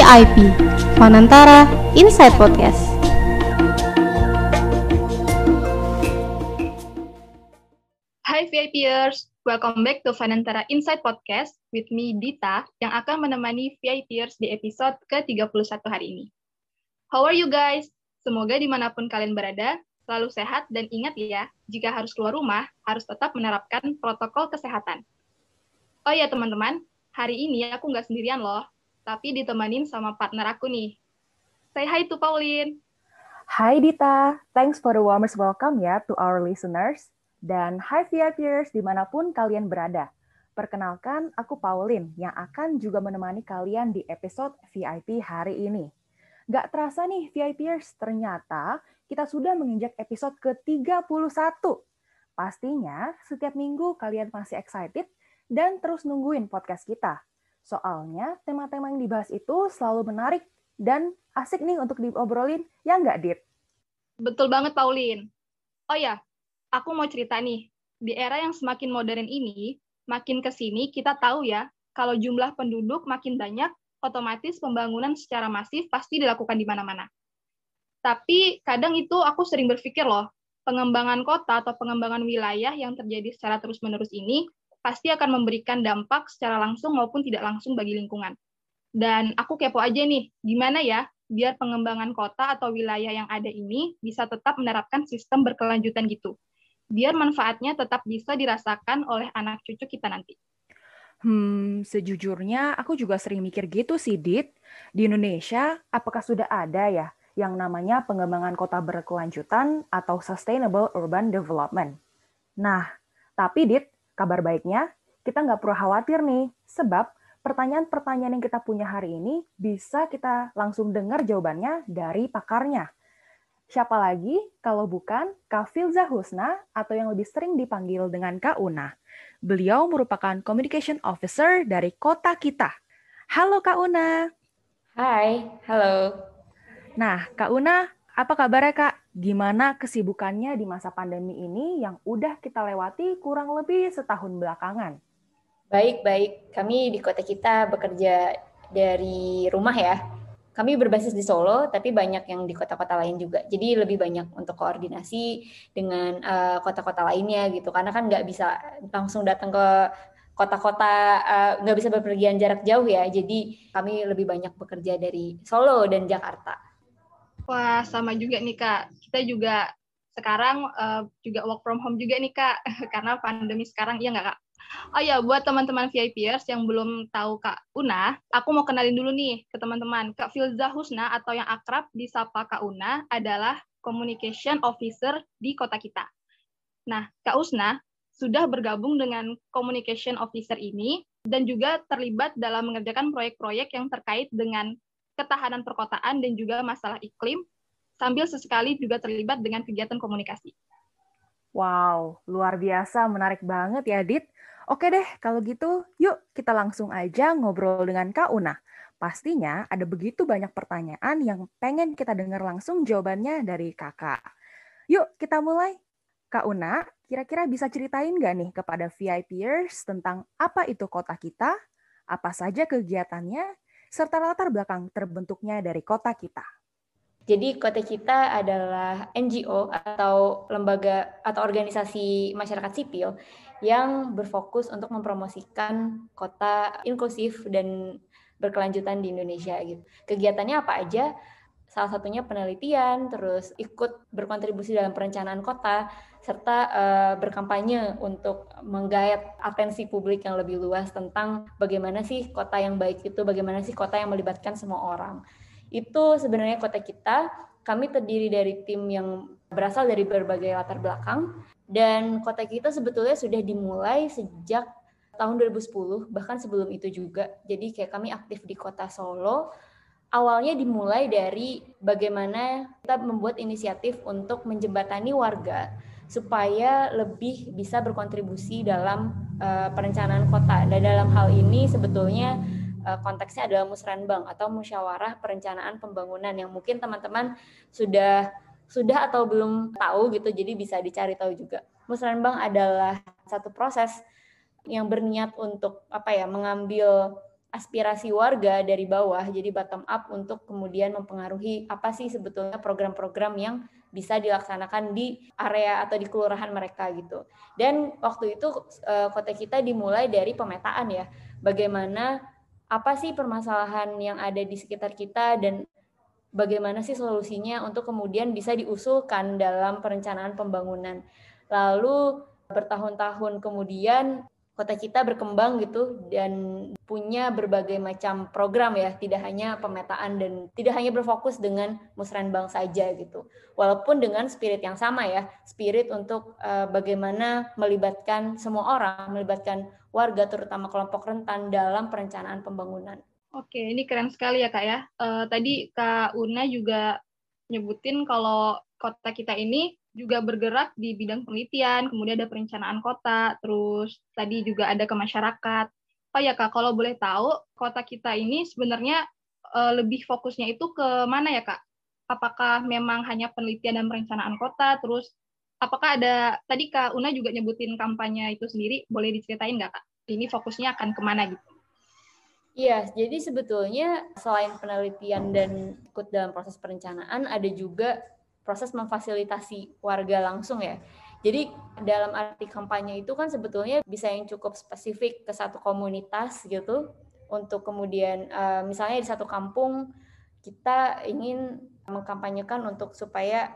VIP Fanantara Inside Podcast. Hai VIPers, welcome back to Fanantara Inside Podcast with me Dita yang akan menemani VIPers di episode ke-31 hari ini. How are you guys? Semoga di mana pun kalian berada, selalu sehat dan ingat ya, jika harus keluar rumah, harus tetap menerapkan protokol kesehatan. Oh ya teman-teman, hari ini aku nggak sendirian loh, tapi ditemanin sama partner aku nih. Say hi to Pauline. Hai Dita, thanks for the warmest welcome ya to our listeners. Dan hi VIPers di mana pun kalian berada. Perkenalkan, aku Pauline yang akan juga menemani kalian di episode VIP hari ini. Gak terasa nih VIPers, ternyata kita sudah menginjak episode ke-31. Pastinya setiap minggu kalian masih excited dan terus nungguin podcast kita. Soalnya tema-tema yang dibahas itu selalu menarik dan asik nih untuk diobrolin, ya nggak, Dit? Betul banget, Pauline. Oh ya, aku mau cerita nih. Di era yang semakin modern ini, makin ke sini kita tahu ya, kalau jumlah penduduk makin banyak, otomatis pembangunan secara masif pasti dilakukan di mana-mana. Tapi kadang itu aku sering berpikir loh, pengembangan kota atau pengembangan wilayah yang terjadi secara terus-menerus ini pasti akan memberikan dampak secara langsung maupun tidak langsung bagi lingkungan. Dan aku kepo aja nih, gimana ya biar pengembangan kota atau wilayah yang ada ini bisa tetap menerapkan sistem berkelanjutan gitu. Biar manfaatnya tetap bisa dirasakan oleh anak cucu kita nanti. Hmm, sejujurnya aku juga sering mikir gitu sih, Dit. Di Indonesia, apakah sudah ada ya yang namanya pengembangan kota berkelanjutan atau Sustainable Urban Development? Nah, tapi Dit, Kabar baiknya, kita nggak perlu khawatir nih, sebab pertanyaan-pertanyaan yang kita punya hari ini bisa kita langsung dengar jawabannya dari pakarnya. Siapa lagi kalau bukan Kak Filza Husna atau yang lebih sering dipanggil dengan Kak Una. Beliau merupakan Communication Officer dari kota kita. Halo Kak Una. Hai, halo. Nah, Kak Una, apa kabarnya Kak? gimana kesibukannya di masa pandemi ini yang udah kita lewati kurang lebih setahun belakangan? Baik, baik. Kami di kota kita bekerja dari rumah ya. Kami berbasis di Solo, tapi banyak yang di kota-kota lain juga. Jadi lebih banyak untuk koordinasi dengan uh, kota-kota lainnya gitu. Karena kan nggak bisa langsung datang ke kota-kota uh, nggak bisa berpergian jarak jauh ya. Jadi kami lebih banyak bekerja dari Solo dan Jakarta. Wah, sama juga nih Kak. Kita juga sekarang uh, juga work from home juga nih Kak, karena pandemi sekarang, iya nggak Kak? Oh ya, buat teman-teman VIPers yang belum tahu Kak Una, aku mau kenalin dulu nih ke teman-teman. Kak Filza Husna atau yang akrab disapa Kak Una adalah Communication Officer di kota kita. Nah, Kak Usna sudah bergabung dengan Communication Officer ini dan juga terlibat dalam mengerjakan proyek-proyek yang terkait dengan ketahanan perkotaan dan juga masalah iklim, sambil sesekali juga terlibat dengan kegiatan komunikasi. Wow, luar biasa, menarik banget ya, Dit. Oke deh, kalau gitu, yuk kita langsung aja ngobrol dengan Kak Una. Pastinya ada begitu banyak pertanyaan yang pengen kita dengar langsung jawabannya dari kakak. Yuk, kita mulai. Kak Una, kira-kira bisa ceritain nggak nih kepada VIPers tentang apa itu kota kita, apa saja kegiatannya, serta latar belakang terbentuknya dari kota kita. Jadi kota kita adalah NGO atau lembaga atau organisasi masyarakat sipil yang berfokus untuk mempromosikan kota inklusif dan berkelanjutan di Indonesia gitu. Kegiatannya apa aja? Salah satunya penelitian, terus ikut berkontribusi dalam perencanaan kota, serta uh, berkampanye untuk menggait atensi publik yang lebih luas tentang bagaimana sih kota yang baik itu, bagaimana sih kota yang melibatkan semua orang. Itu sebenarnya kota kita. Kami terdiri dari tim yang berasal dari berbagai latar belakang dan kota kita sebetulnya sudah dimulai sejak tahun 2010 bahkan sebelum itu juga. Jadi kayak kami aktif di kota Solo awalnya dimulai dari bagaimana kita membuat inisiatif untuk menjembatani warga supaya lebih bisa berkontribusi dalam uh, perencanaan kota. Dan dalam hal ini sebetulnya uh, konteksnya adalah musrenbang atau musyawarah perencanaan pembangunan yang mungkin teman-teman sudah sudah atau belum tahu gitu, jadi bisa dicari tahu juga. Musrenbang adalah satu proses yang berniat untuk apa ya mengambil aspirasi warga dari bawah jadi bottom up untuk kemudian mempengaruhi apa sih sebetulnya program-program yang bisa dilaksanakan di area atau di kelurahan mereka gitu. Dan waktu itu eh, kota kita dimulai dari pemetaan ya. Bagaimana apa sih permasalahan yang ada di sekitar kita dan bagaimana sih solusinya untuk kemudian bisa diusulkan dalam perencanaan pembangunan. Lalu bertahun-tahun kemudian kota kita berkembang gitu dan punya berbagai macam program ya, tidak hanya pemetaan dan tidak hanya berfokus dengan musrenbang saja gitu. Walaupun dengan spirit yang sama ya, spirit untuk uh, bagaimana melibatkan semua orang, melibatkan warga terutama kelompok rentan dalam perencanaan pembangunan. Oke, ini keren sekali ya Kak ya. Uh, tadi Kak Una juga nyebutin kalau kota kita ini juga bergerak di bidang penelitian, kemudian ada perencanaan kota, terus tadi juga ada ke masyarakat. Oh ya Kak, kalau boleh tahu, kota kita ini sebenarnya uh, lebih fokusnya itu ke mana ya Kak? Apakah memang hanya penelitian dan perencanaan kota, terus apakah ada, tadi Kak Una juga nyebutin kampanye itu sendiri, boleh diceritain nggak Kak? Ini fokusnya akan ke mana gitu? Iya, jadi sebetulnya selain penelitian dan ikut dalam proses perencanaan, ada juga proses memfasilitasi warga langsung ya. Jadi dalam arti kampanye itu kan sebetulnya bisa yang cukup spesifik ke satu komunitas gitu untuk kemudian uh, misalnya di satu kampung kita ingin mengkampanyekan untuk supaya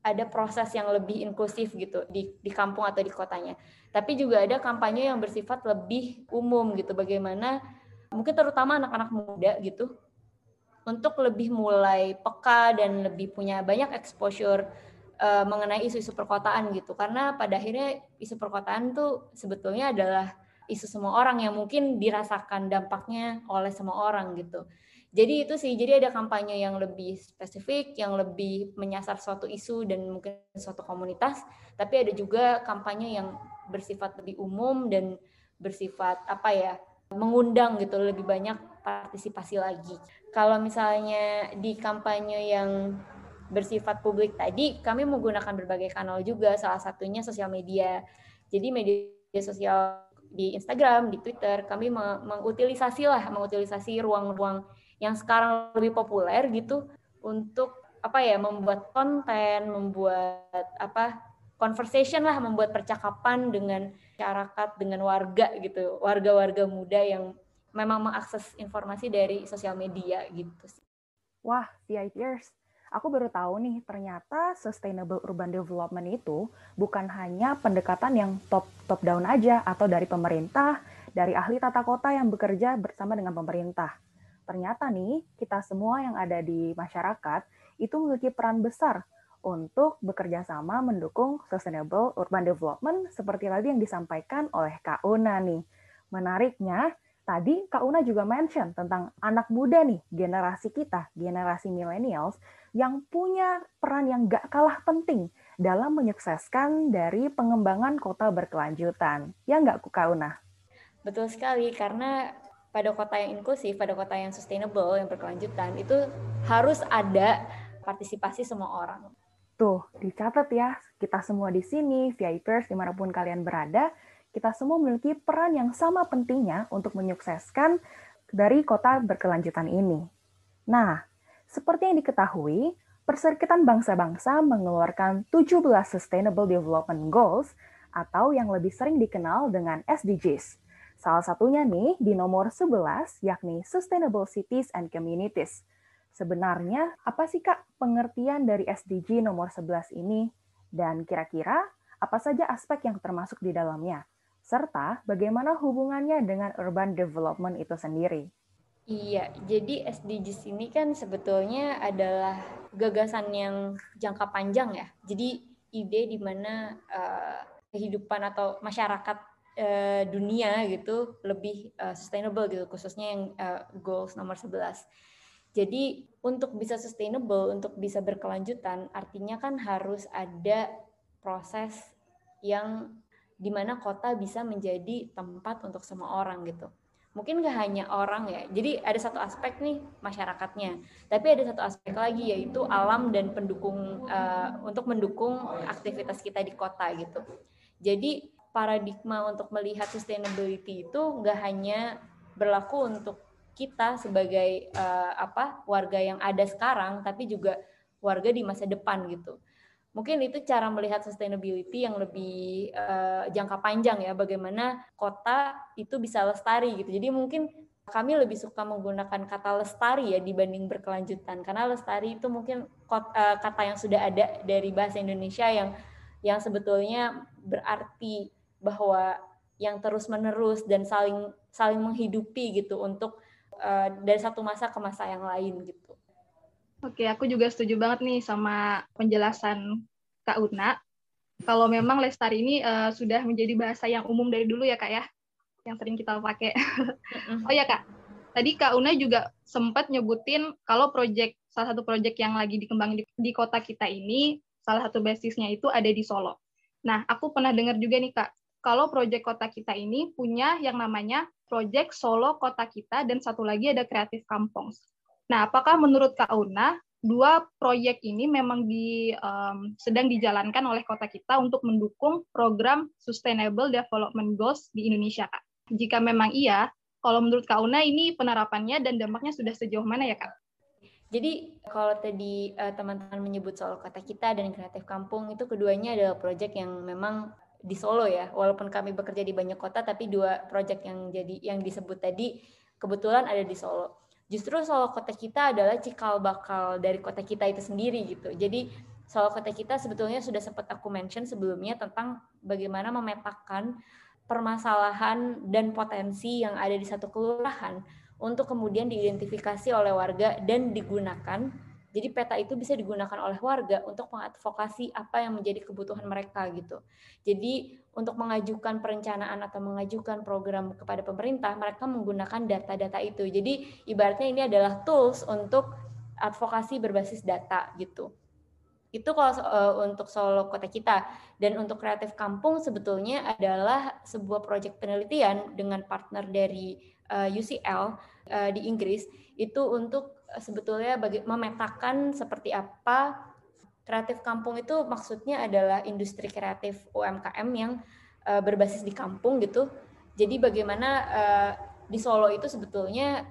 ada proses yang lebih inklusif gitu di di kampung atau di kotanya. Tapi juga ada kampanye yang bersifat lebih umum gitu bagaimana mungkin terutama anak-anak muda gitu untuk lebih mulai peka dan lebih punya banyak exposure uh, mengenai isu-isu perkotaan gitu karena pada akhirnya isu perkotaan tuh sebetulnya adalah isu semua orang yang mungkin dirasakan dampaknya oleh semua orang gitu. Jadi itu sih, jadi ada kampanye yang lebih spesifik, yang lebih menyasar suatu isu dan mungkin suatu komunitas, tapi ada juga kampanye yang bersifat lebih umum dan bersifat apa ya, mengundang gitu lebih banyak partisipasi lagi. Kalau misalnya di kampanye yang bersifat publik tadi, kami menggunakan berbagai kanal juga, salah satunya sosial media. Jadi media sosial di Instagram, di Twitter, kami mengutilisasi lah, mengutilisasi ruang-ruang yang sekarang lebih populer gitu untuk apa ya, membuat konten, membuat apa conversation lah, membuat percakapan dengan masyarakat, dengan warga gitu, warga-warga muda yang memang mengakses informasi dari sosial media gitu sih. Wah, VIPers, aku baru tahu nih ternyata sustainable urban development itu bukan hanya pendekatan yang top top down aja atau dari pemerintah, dari ahli tata kota yang bekerja bersama dengan pemerintah. Ternyata nih, kita semua yang ada di masyarakat itu memiliki peran besar untuk bekerja sama mendukung sustainable urban development seperti tadi yang disampaikan oleh Kak Una nih. Menariknya, tadi Kak Una juga mention tentang anak muda nih, generasi kita, generasi millennials, yang punya peran yang gak kalah penting dalam menyukseskan dari pengembangan kota berkelanjutan. Ya nggak Kak Una? Betul sekali, karena pada kota yang inklusif, pada kota yang sustainable, yang berkelanjutan, itu harus ada partisipasi semua orang. Tuh, dicatat ya, kita semua di sini, VIPers, di mana pun kalian berada, kita semua memiliki peran yang sama pentingnya untuk menyukseskan dari kota berkelanjutan ini. Nah, seperti yang diketahui, Perserikatan Bangsa-Bangsa mengeluarkan 17 Sustainable Development Goals atau yang lebih sering dikenal dengan SDGs. Salah satunya nih di nomor 11 yakni Sustainable Cities and Communities. Sebenarnya apa sih Kak pengertian dari SDG nomor 11 ini? Dan kira-kira apa saja aspek yang termasuk di dalamnya? Serta bagaimana hubungannya dengan urban development itu sendiri. Iya, jadi SDGs ini kan sebetulnya adalah gagasan yang jangka panjang ya. Jadi ide di mana uh, kehidupan atau masyarakat uh, dunia gitu lebih uh, sustainable gitu, khususnya yang uh, goals nomor 11. Jadi untuk bisa sustainable, untuk bisa berkelanjutan, artinya kan harus ada proses yang di mana kota bisa menjadi tempat untuk semua orang gitu. Mungkin gak hanya orang ya, jadi ada satu aspek nih masyarakatnya, tapi ada satu aspek lagi yaitu alam dan pendukung uh, untuk mendukung aktivitas kita di kota gitu. Jadi paradigma untuk melihat sustainability itu gak hanya berlaku untuk kita sebagai uh, apa warga yang ada sekarang tapi juga warga di masa depan gitu mungkin itu cara melihat sustainability yang lebih uh, jangka panjang ya bagaimana kota itu bisa lestari gitu jadi mungkin kami lebih suka menggunakan kata lestari ya dibanding berkelanjutan karena lestari itu mungkin eh, kata yang sudah ada dari bahasa Indonesia yang yang sebetulnya berarti bahwa yang terus menerus dan saling saling menghidupi gitu untuk uh, dari satu masa ke masa yang lain gitu. Oke, aku juga setuju banget nih sama penjelasan Kak Una. Kalau memang lestari ini uh, sudah menjadi bahasa yang umum dari dulu ya Kak ya, yang sering kita pakai. oh ya Kak, tadi Kak Una juga sempat nyebutin kalau proyek salah satu proyek yang lagi dikembangin di, di kota kita ini, salah satu basisnya itu ada di Solo. Nah, aku pernah dengar juga nih Kak, kalau proyek kota kita ini punya yang namanya proyek Solo Kota Kita dan satu lagi ada Kreatif Kampung. Nah, apakah menurut Kak Una, dua proyek ini memang di, um, sedang dijalankan oleh kota kita untuk mendukung program Sustainable Development Goals di Indonesia, Kak? Jika memang iya, kalau menurut Kak Una ini penerapannya dan dampaknya sudah sejauh mana ya, Kak? Jadi kalau tadi uh, teman-teman menyebut soal kota kita dan kreatif kampung itu keduanya adalah proyek yang memang di Solo ya. Walaupun kami bekerja di banyak kota tapi dua proyek yang jadi yang disebut tadi kebetulan ada di Solo justru Solo kota kita adalah cikal bakal dari kota kita itu sendiri gitu. Jadi Solo kota kita sebetulnya sudah sempat aku mention sebelumnya tentang bagaimana memetakan permasalahan dan potensi yang ada di satu kelurahan untuk kemudian diidentifikasi oleh warga dan digunakan jadi peta itu bisa digunakan oleh warga untuk mengadvokasi apa yang menjadi kebutuhan mereka gitu. Jadi untuk mengajukan perencanaan atau mengajukan program kepada pemerintah, mereka menggunakan data-data itu. Jadi ibaratnya ini adalah tools untuk advokasi berbasis data gitu. Itu kalau uh, untuk Solo kota kita dan untuk kreatif kampung sebetulnya adalah sebuah proyek penelitian dengan partner dari uh, eh, UCL uh, eh, di Inggris itu untuk sebetulnya bagi, memetakan seperti apa kreatif kampung itu maksudnya adalah industri kreatif UMKM yang uh, berbasis di kampung gitu. Jadi bagaimana uh, di Solo itu sebetulnya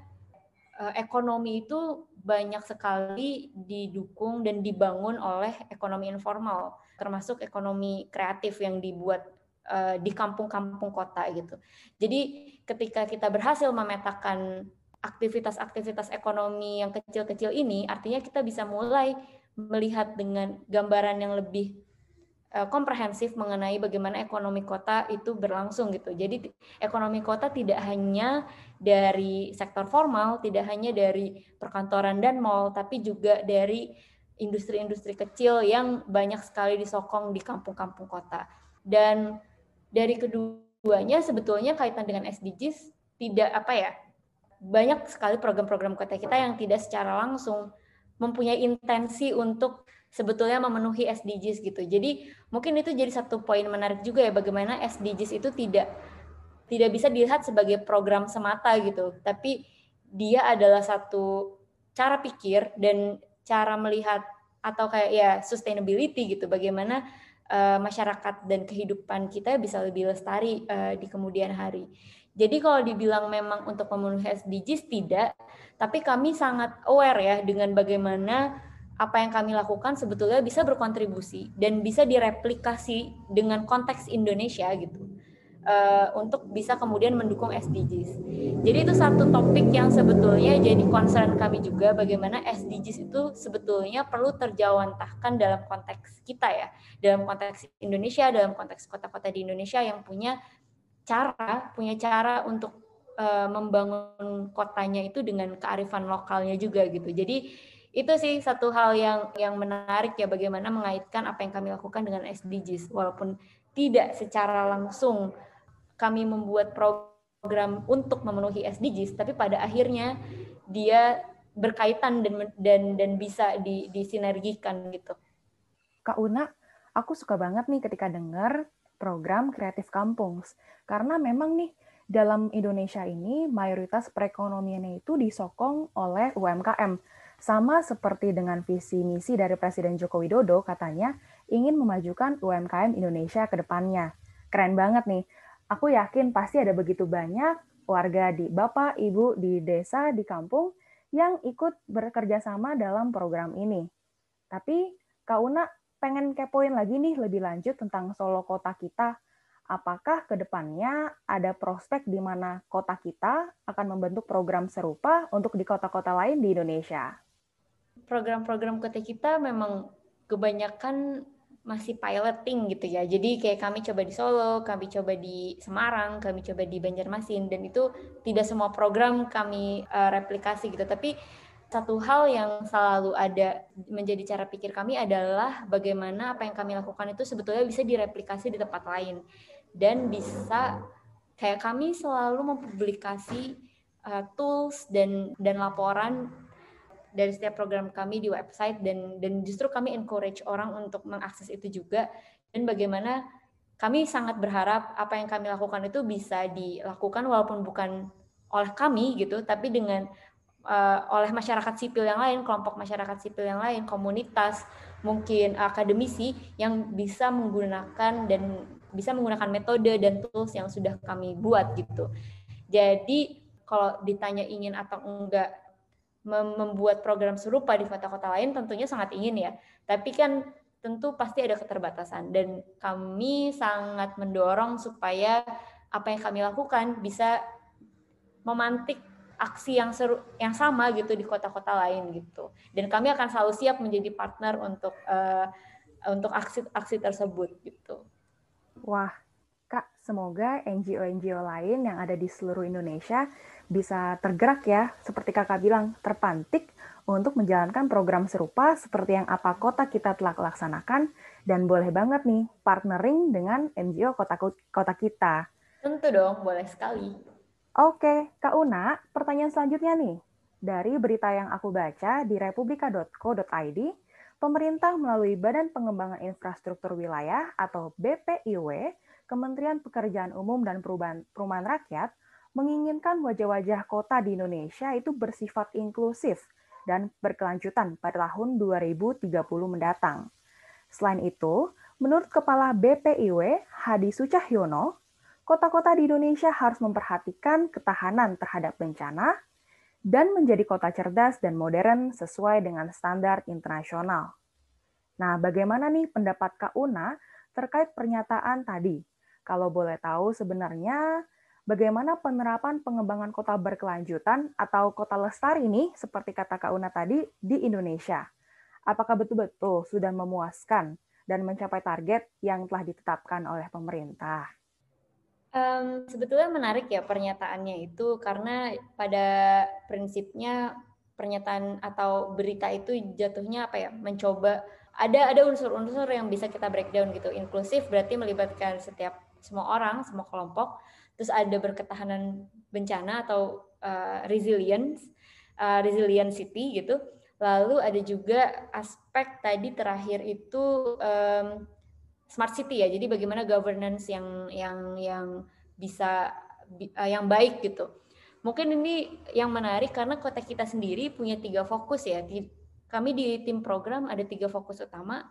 uh, ekonomi itu banyak sekali didukung dan dibangun oleh ekonomi informal, termasuk ekonomi kreatif yang dibuat uh, di kampung-kampung kota gitu. Jadi ketika kita berhasil memetakan aktivitas-aktivitas ekonomi yang kecil-kecil ini, artinya kita bisa mulai melihat dengan gambaran yang lebih uh, komprehensif mengenai bagaimana ekonomi kota itu berlangsung gitu. Jadi ekonomi kota tidak hanya dari sektor formal, tidak hanya dari perkantoran dan mall, tapi juga dari industri-industri kecil yang banyak sekali disokong di kampung-kampung kota. Dan dari keduanya sebetulnya kaitan dengan SDGs tidak apa ya banyak sekali program-program kota kita yang tidak secara langsung mempunyai intensi untuk sebetulnya memenuhi SDGs gitu. Jadi mungkin itu jadi satu poin menarik juga ya bagaimana SDGs itu tidak tidak bisa dilihat sebagai program semata gitu, tapi dia adalah satu cara pikir dan cara melihat atau kayak ya sustainability gitu, bagaimana uh, masyarakat dan kehidupan kita bisa lebih lestari uh, di kemudian hari. Jadi kalau dibilang memang untuk memenuhi SDGs tidak, tapi kami sangat aware ya dengan bagaimana apa yang kami lakukan sebetulnya bisa berkontribusi dan bisa direplikasi dengan konteks Indonesia gitu uh, untuk bisa kemudian mendukung SDGs. Jadi itu satu topik yang sebetulnya jadi concern kami juga bagaimana SDGs itu sebetulnya perlu terjawantahkan dalam konteks kita ya, dalam konteks Indonesia, dalam konteks kota-kota di Indonesia yang punya cara punya cara untuk uh, membangun kotanya itu dengan kearifan lokalnya juga gitu. Jadi itu sih satu hal yang yang menarik ya bagaimana mengaitkan apa yang kami lakukan dengan SDGs walaupun tidak secara langsung kami membuat program untuk memenuhi SDGs tapi pada akhirnya dia berkaitan dan dan dan bisa di, disinergikan gitu. Kak Una, aku suka banget nih ketika dengar program Kreatif Kampungs. Karena memang nih, dalam Indonesia ini mayoritas perekonomiannya itu disokong oleh UMKM. Sama seperti dengan visi misi dari Presiden Joko Widodo katanya ingin memajukan UMKM Indonesia ke depannya. Keren banget nih. Aku yakin pasti ada begitu banyak warga di Bapak, Ibu di desa, di kampung yang ikut bekerja sama dalam program ini. Tapi Kak Una pengen kepoin lagi nih lebih lanjut tentang Solo Kota kita. Apakah ke depannya ada prospek di mana kota kita akan membentuk program serupa untuk di kota-kota lain di Indonesia? Program-program kota kita memang kebanyakan masih piloting gitu ya. Jadi kayak kami coba di Solo, kami coba di Semarang, kami coba di Banjarmasin dan itu tidak semua program kami uh, replikasi gitu. Tapi satu hal yang selalu ada menjadi cara pikir kami adalah bagaimana apa yang kami lakukan itu sebetulnya bisa direplikasi di tempat lain dan bisa kayak kami selalu mempublikasi uh, tools dan dan laporan dari setiap program kami di website dan dan justru kami encourage orang untuk mengakses itu juga. Dan bagaimana kami sangat berharap apa yang kami lakukan itu bisa dilakukan walaupun bukan oleh kami gitu tapi dengan uh, oleh masyarakat sipil yang lain kelompok masyarakat sipil yang lain komunitas mungkin akademisi yang bisa menggunakan dan bisa menggunakan metode dan tools yang sudah kami buat gitu. Jadi kalau ditanya ingin atau enggak membuat program serupa di kota-kota lain tentunya sangat ingin ya. Tapi kan tentu pasti ada keterbatasan dan kami sangat mendorong supaya apa yang kami lakukan bisa memantik aksi yang seru yang sama gitu di kota-kota lain gitu. Dan kami akan selalu siap menjadi partner untuk uh, untuk aksi-aksi tersebut gitu. Wah, semoga NGO-NGO lain yang ada di seluruh Indonesia bisa tergerak ya, seperti kakak bilang, terpantik untuk menjalankan program serupa seperti yang apa kota kita telah laksanakan, dan boleh banget nih partnering dengan NGO kota, kota kita. Tentu dong, boleh sekali. Oke, Kak Una, pertanyaan selanjutnya nih. Dari berita yang aku baca di republika.co.id, pemerintah melalui Badan Pengembangan Infrastruktur Wilayah atau BPIW, Kementerian Pekerjaan Umum dan Perubahan, Perumahan Rakyat, menginginkan wajah-wajah kota di Indonesia itu bersifat inklusif dan berkelanjutan pada tahun 2030 mendatang. Selain itu, menurut Kepala BPIW Hadi Sucahyono, kota-kota di Indonesia harus memperhatikan ketahanan terhadap bencana dan menjadi kota cerdas dan modern sesuai dengan standar internasional. Nah, bagaimana nih pendapat Kak Una terkait pernyataan tadi? Kalau boleh tahu sebenarnya bagaimana penerapan pengembangan kota berkelanjutan atau kota lestari ini, seperti kata Kak Una tadi, di Indonesia. Apakah betul-betul sudah memuaskan dan mencapai target yang telah ditetapkan oleh pemerintah? Um, sebetulnya menarik ya pernyataannya itu karena pada prinsipnya pernyataan atau berita itu jatuhnya apa ya mencoba ada ada unsur-unsur yang bisa kita breakdown gitu inklusif berarti melibatkan setiap semua orang semua kelompok terus ada berketahanan bencana atau uh, resilience, uh, resiliency gitu. Lalu ada juga aspek tadi terakhir itu um, smart city ya. Jadi bagaimana governance yang yang yang bisa uh, yang baik gitu. Mungkin ini yang menarik karena kota kita sendiri punya tiga fokus ya. Kami di tim program ada tiga fokus utama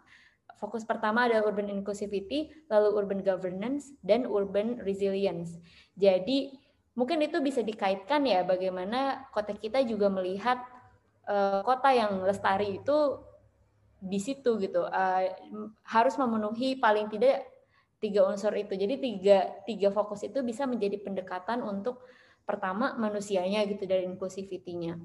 fokus pertama adalah urban inclusivity, lalu urban governance, dan urban resilience. Jadi mungkin itu bisa dikaitkan ya bagaimana kota kita juga melihat uh, kota yang lestari itu di situ gitu uh, harus memenuhi paling tidak tiga unsur itu. Jadi tiga tiga fokus itu bisa menjadi pendekatan untuk pertama manusianya gitu dari inclusivity-nya.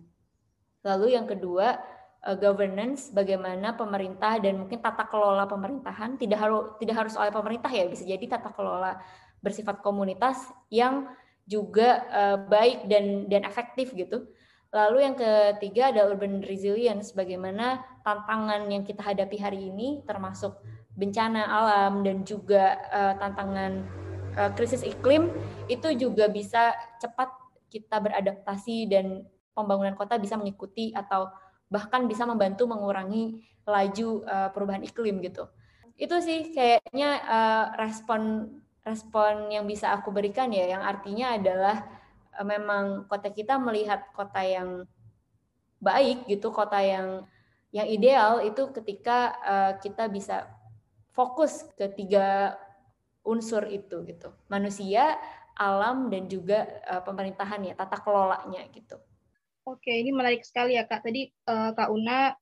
Lalu yang kedua uh, governance bagaimana pemerintah dan mungkin tata kelola pemerintahan tidak harus tidak harus oleh pemerintah ya bisa jadi tata kelola bersifat komunitas yang juga uh, baik dan dan efektif gitu. Lalu yang ketiga ada urban resilience bagaimana tantangan yang kita hadapi hari ini termasuk bencana alam dan juga uh, tantangan uh, krisis iklim itu juga bisa cepat kita beradaptasi dan pembangunan kota bisa mengikuti atau bahkan bisa membantu mengurangi laju uh, perubahan iklim gitu. Itu sih kayaknya uh, respon respon yang bisa aku berikan ya, yang artinya adalah uh, memang kota kita melihat kota yang baik gitu, kota yang yang ideal itu ketika uh, kita bisa fokus ke tiga unsur itu gitu. Manusia, alam dan juga uh, pemerintahan ya, tata kelolanya gitu. Oke, ini menarik sekali ya Kak. Tadi uh, Kak Una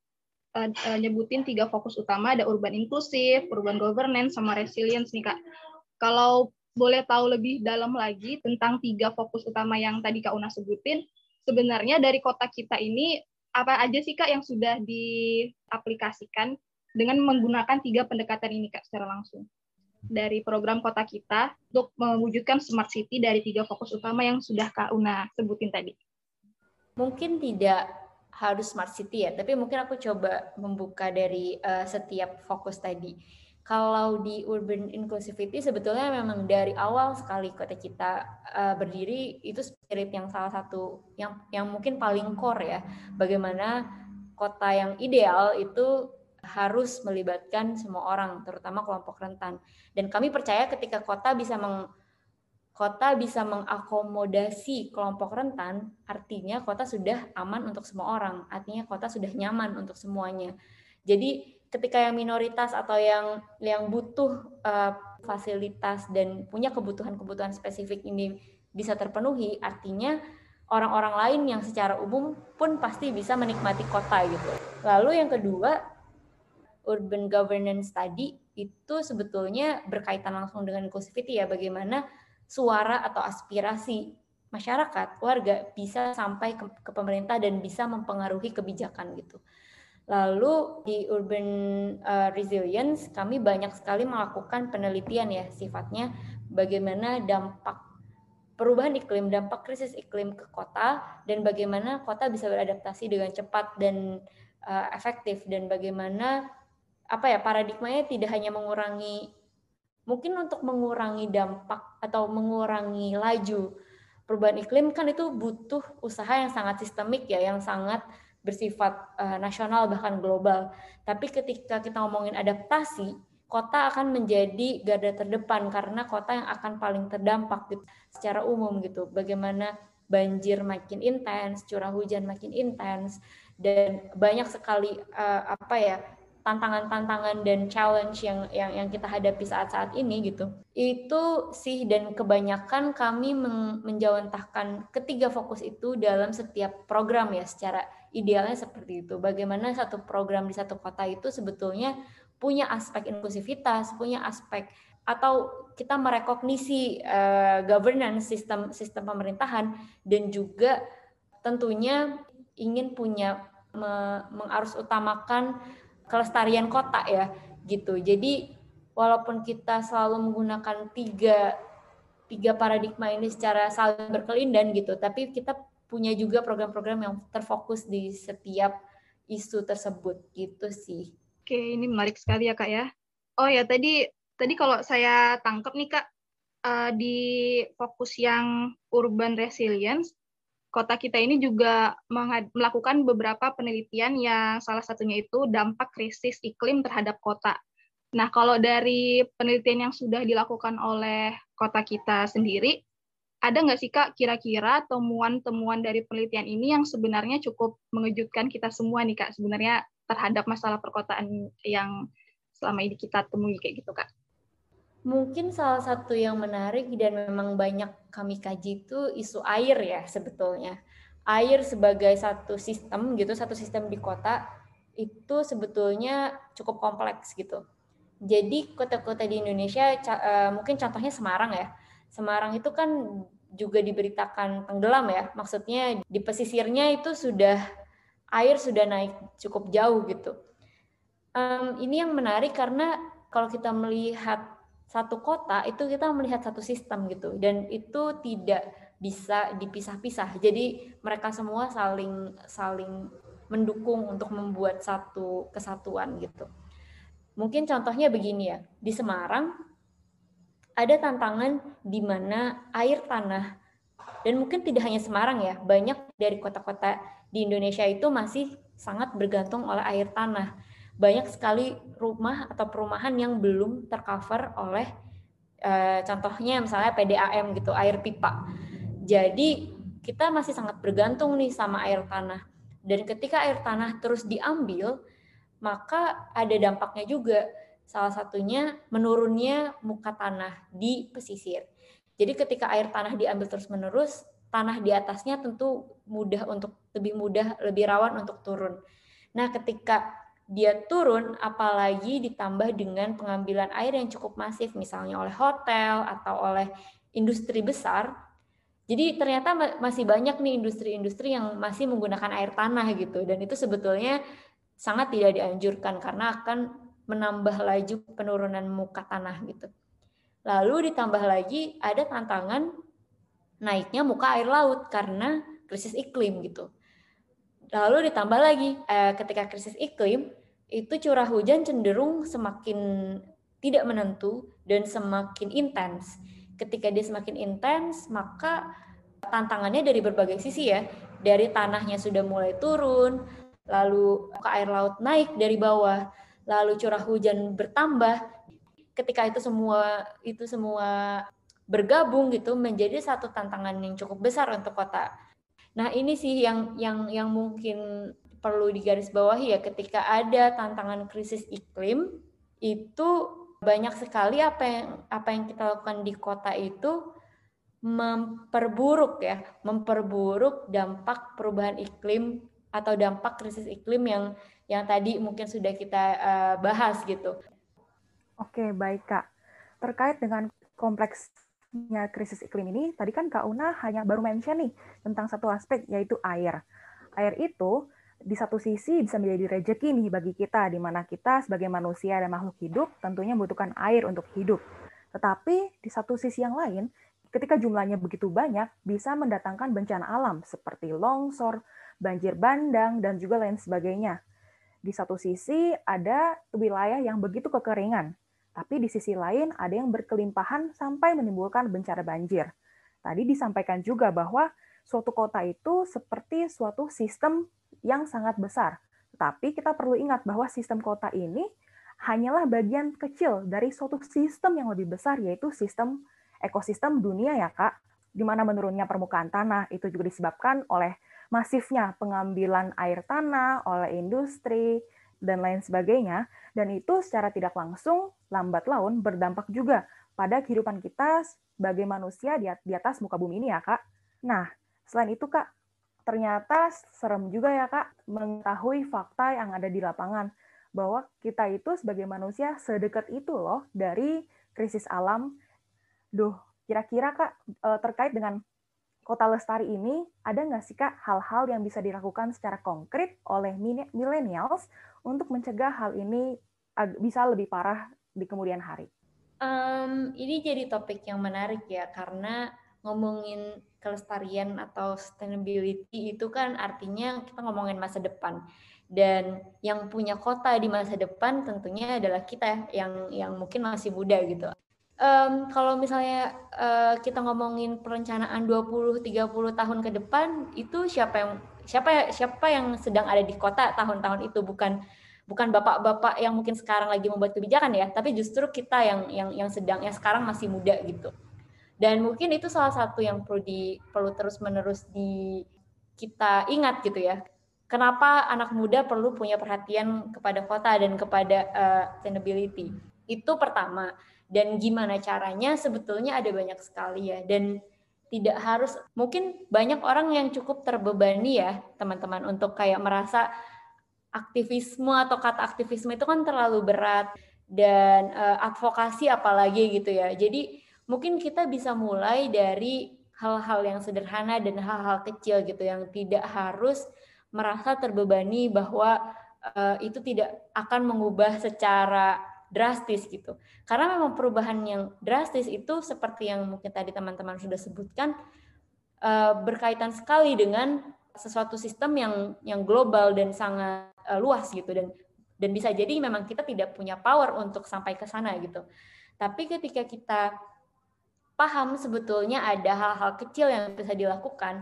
uh, nyebutin tiga fokus utama, ada urban inklusif, urban governance, sama resilience nih Kak. Kalau boleh tahu lebih dalam lagi tentang tiga fokus utama yang tadi Kak Una sebutin, sebenarnya dari kota kita ini apa aja sih Kak yang sudah diaplikasikan dengan menggunakan tiga pendekatan ini Kak secara langsung? Dari program kota kita untuk mewujudkan smart city dari tiga fokus utama yang sudah Kak Una sebutin tadi mungkin tidak harus smart city ya, tapi mungkin aku coba membuka dari uh, setiap fokus tadi. Kalau di urban inclusivity sebetulnya memang dari awal sekali kota kita uh, berdiri itu spirit yang salah satu yang yang mungkin paling core ya. Bagaimana kota yang ideal itu harus melibatkan semua orang, terutama kelompok rentan. Dan kami percaya ketika kota bisa meng, kota bisa mengakomodasi kelompok rentan, artinya kota sudah aman untuk semua orang, artinya kota sudah nyaman untuk semuanya. Jadi ketika yang minoritas atau yang yang butuh uh, fasilitas dan punya kebutuhan-kebutuhan spesifik ini bisa terpenuhi, artinya orang-orang lain yang secara umum pun pasti bisa menikmati kota gitu. Lalu yang kedua, urban governance tadi itu sebetulnya berkaitan langsung dengan inclusivity ya, bagaimana suara atau aspirasi masyarakat, warga bisa sampai ke, ke pemerintah dan bisa mempengaruhi kebijakan gitu. Lalu di urban uh, resilience kami banyak sekali melakukan penelitian ya sifatnya bagaimana dampak perubahan iklim, dampak krisis iklim ke kota dan bagaimana kota bisa beradaptasi dengan cepat dan uh, efektif dan bagaimana apa ya paradigmanya tidak hanya mengurangi mungkin untuk mengurangi dampak atau mengurangi laju perubahan iklim kan itu butuh usaha yang sangat sistemik ya, yang sangat bersifat uh, nasional bahkan global. Tapi ketika kita ngomongin adaptasi, kota akan menjadi garda terdepan karena kota yang akan paling terdampak gitu, secara umum gitu. Bagaimana banjir makin intens, curah hujan makin intens, dan banyak sekali uh, apa ya tantangan-tantangan dan challenge yang yang yang kita hadapi saat-saat ini gitu. Itu sih dan kebanyakan kami men menjawantahkan ketiga fokus itu dalam setiap program ya secara idealnya seperti itu. Bagaimana satu program di satu kota itu sebetulnya punya aspek inklusivitas, punya aspek atau kita merekognisi uh, governance sistem sistem pemerintahan dan juga tentunya ingin punya me mengarus utamakan kelestarian kota ya gitu. Jadi walaupun kita selalu menggunakan tiga tiga paradigma ini secara saling berkelindan gitu, tapi kita punya juga program-program yang terfokus di setiap isu tersebut gitu sih. Oke, ini menarik sekali ya kak ya. Oh ya tadi tadi kalau saya tangkap nih kak uh, di fokus yang urban resilience kota kita ini juga melakukan beberapa penelitian yang salah satunya itu dampak krisis iklim terhadap kota. Nah, kalau dari penelitian yang sudah dilakukan oleh kota kita sendiri, ada nggak sih Kak kira-kira temuan-temuan dari penelitian ini yang sebenarnya cukup mengejutkan kita semua nih Kak sebenarnya terhadap masalah perkotaan yang selama ini kita temui kayak gitu Kak? Mungkin salah satu yang menarik dan memang banyak kami kaji itu isu air ya sebetulnya. Air sebagai satu sistem gitu, satu sistem di kota itu sebetulnya cukup kompleks gitu. Jadi kota-kota di Indonesia eh, mungkin contohnya Semarang ya. Semarang itu kan juga diberitakan tenggelam ya. Maksudnya di pesisirnya itu sudah air sudah naik cukup jauh gitu. Ini yang menarik karena kalau kita melihat satu kota itu kita melihat satu sistem gitu dan itu tidak bisa dipisah-pisah. Jadi mereka semua saling saling mendukung untuk membuat satu kesatuan gitu. Mungkin contohnya begini ya, di Semarang ada tantangan di mana air tanah dan mungkin tidak hanya Semarang ya, banyak dari kota-kota di Indonesia itu masih sangat bergantung oleh air tanah banyak sekali rumah atau perumahan yang belum tercover oleh e, contohnya misalnya PDAM gitu, air pipa. Jadi kita masih sangat bergantung nih sama air tanah. Dan ketika air tanah terus diambil, maka ada dampaknya juga. Salah satunya menurunnya muka tanah di pesisir. Jadi ketika air tanah diambil terus-menerus, tanah di atasnya tentu mudah untuk lebih mudah, lebih rawan untuk turun. Nah, ketika dia turun, apalagi ditambah dengan pengambilan air yang cukup masif, misalnya oleh hotel atau oleh industri besar. Jadi ternyata masih banyak nih industri-industri yang masih menggunakan air tanah gitu, dan itu sebetulnya sangat tidak dianjurkan karena akan menambah laju penurunan muka tanah gitu. Lalu ditambah lagi ada tantangan naiknya muka air laut karena krisis iklim gitu. Lalu ditambah lagi eh, ketika krisis iklim itu curah hujan cenderung semakin tidak menentu dan semakin intens. Ketika dia semakin intens, maka tantangannya dari berbagai sisi ya. Dari tanahnya sudah mulai turun, lalu muka air laut naik dari bawah, lalu curah hujan bertambah, ketika itu semua itu semua bergabung gitu menjadi satu tantangan yang cukup besar untuk kota. Nah, ini sih yang yang yang mungkin perlu digarisbawahi ya ketika ada tantangan krisis iklim itu banyak sekali apa yang apa yang kita lakukan di kota itu memperburuk ya, memperburuk dampak perubahan iklim atau dampak krisis iklim yang yang tadi mungkin sudah kita uh, bahas gitu. Oke, baik Kak. Terkait dengan kompleksnya krisis iklim ini, tadi kan Kak Una hanya baru mention nih tentang satu aspek, yaitu air. Air itu di satu sisi bisa menjadi rejeki nih bagi kita, di mana kita sebagai manusia dan makhluk hidup tentunya membutuhkan air untuk hidup. Tetapi di satu sisi yang lain, ketika jumlahnya begitu banyak, bisa mendatangkan bencana alam seperti longsor, banjir bandang, dan juga lain sebagainya. Di satu sisi ada wilayah yang begitu kekeringan, tapi di sisi lain ada yang berkelimpahan sampai menimbulkan bencana banjir. Tadi disampaikan juga bahwa suatu kota itu seperti suatu sistem yang sangat besar. Tapi kita perlu ingat bahwa sistem kota ini hanyalah bagian kecil dari suatu sistem yang lebih besar, yaitu sistem ekosistem dunia ya Kak, di mana menurunnya permukaan tanah itu juga disebabkan oleh masifnya pengambilan air tanah oleh industri, dan lain sebagainya, dan itu secara tidak langsung lambat laun berdampak juga pada kehidupan kita sebagai manusia di atas muka bumi ini ya Kak. Nah, selain itu Kak, ternyata serem juga ya Kak mengetahui fakta yang ada di lapangan bahwa kita itu sebagai manusia sedekat itu loh dari krisis alam. Duh, kira-kira Kak eh, terkait dengan Kota Lestari ini ada nggak sih Kak hal-hal yang bisa dilakukan secara konkret oleh millennials untuk mencegah hal ini bisa lebih parah di kemudian hari? Um, ini jadi topik yang menarik ya karena ngomongin kelestarian atau sustainability itu kan artinya kita ngomongin masa depan. Dan yang punya kota di masa depan tentunya adalah kita yang yang mungkin masih muda gitu. Um, kalau misalnya uh, kita ngomongin perencanaan 20 30 tahun ke depan itu siapa yang siapa siapa yang sedang ada di kota tahun-tahun itu? Bukan bukan bapak-bapak yang mungkin sekarang lagi membuat kebijakan ya, tapi justru kita yang yang yang sedang yang sekarang masih muda gitu. Dan mungkin itu salah satu yang perlu di perlu terus-menerus di kita ingat gitu ya. Kenapa anak muda perlu punya perhatian kepada kota dan kepada uh, sustainability? Itu pertama. Dan gimana caranya? Sebetulnya ada banyak sekali ya. Dan tidak harus mungkin banyak orang yang cukup terbebani ya teman-teman untuk kayak merasa aktivisme atau kata aktivisme itu kan terlalu berat. Dan uh, advokasi apalagi gitu ya. Jadi mungkin kita bisa mulai dari hal-hal yang sederhana dan hal-hal kecil gitu yang tidak harus merasa terbebani bahwa uh, itu tidak akan mengubah secara drastis gitu. Karena memang perubahan yang drastis itu seperti yang mungkin tadi teman-teman sudah sebutkan uh, berkaitan sekali dengan sesuatu sistem yang yang global dan sangat uh, luas gitu dan dan bisa jadi memang kita tidak punya power untuk sampai ke sana gitu. Tapi ketika kita paham sebetulnya ada hal-hal kecil yang bisa dilakukan,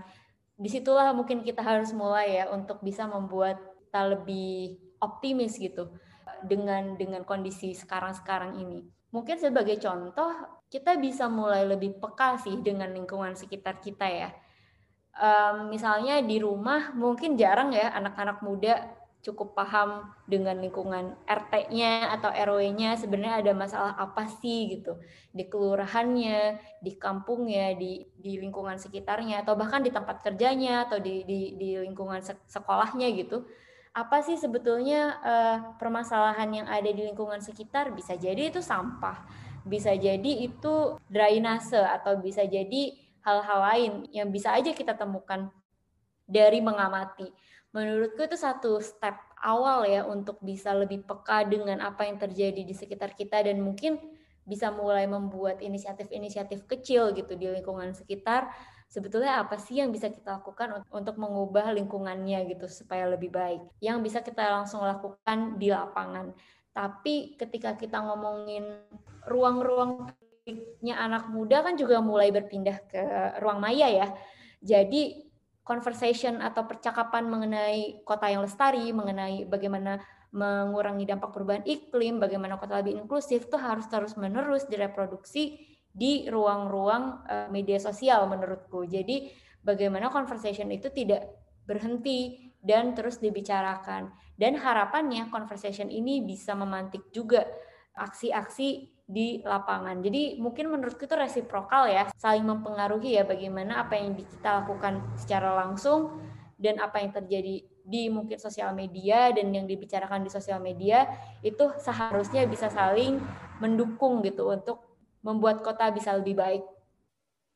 di situlah mungkin kita harus mulai ya untuk bisa membuat kita lebih optimis gitu dengan dengan kondisi sekarang-sekarang ini. Mungkin sebagai contoh, kita bisa mulai lebih peka sih dengan lingkungan sekitar kita ya. Um, misalnya di rumah mungkin jarang ya anak-anak muda cukup paham dengan lingkungan RT-nya atau RW-nya sebenarnya ada masalah apa sih gitu di kelurahannya, di kampungnya, di di lingkungan sekitarnya atau bahkan di tempat kerjanya atau di di, di lingkungan sekolahnya gitu. Apa sih sebetulnya uh, permasalahan yang ada di lingkungan sekitar? Bisa jadi itu sampah, bisa jadi itu drainase atau bisa jadi hal-hal lain yang bisa aja kita temukan dari mengamati. Menurutku itu satu step awal ya untuk bisa lebih peka dengan apa yang terjadi di sekitar kita dan mungkin bisa mulai membuat inisiatif-inisiatif kecil gitu di lingkungan sekitar. Sebetulnya apa sih yang bisa kita lakukan untuk mengubah lingkungannya gitu supaya lebih baik? Yang bisa kita langsung lakukan di lapangan. Tapi ketika kita ngomongin ruang-ruang anak muda kan juga mulai berpindah ke ruang maya ya. Jadi conversation atau percakapan mengenai kota yang lestari, mengenai bagaimana mengurangi dampak perubahan iklim, bagaimana kota lebih inklusif itu harus terus-menerus direproduksi di ruang-ruang eh, media sosial menurutku. Jadi bagaimana conversation itu tidak berhenti dan terus dibicarakan. Dan harapannya conversation ini bisa memantik juga aksi-aksi di lapangan. Jadi mungkin menurutku itu resiprokal ya, saling mempengaruhi ya bagaimana apa yang kita lakukan secara langsung dan apa yang terjadi di mungkin sosial media dan yang dibicarakan di sosial media itu seharusnya bisa saling mendukung gitu untuk membuat kota bisa lebih baik.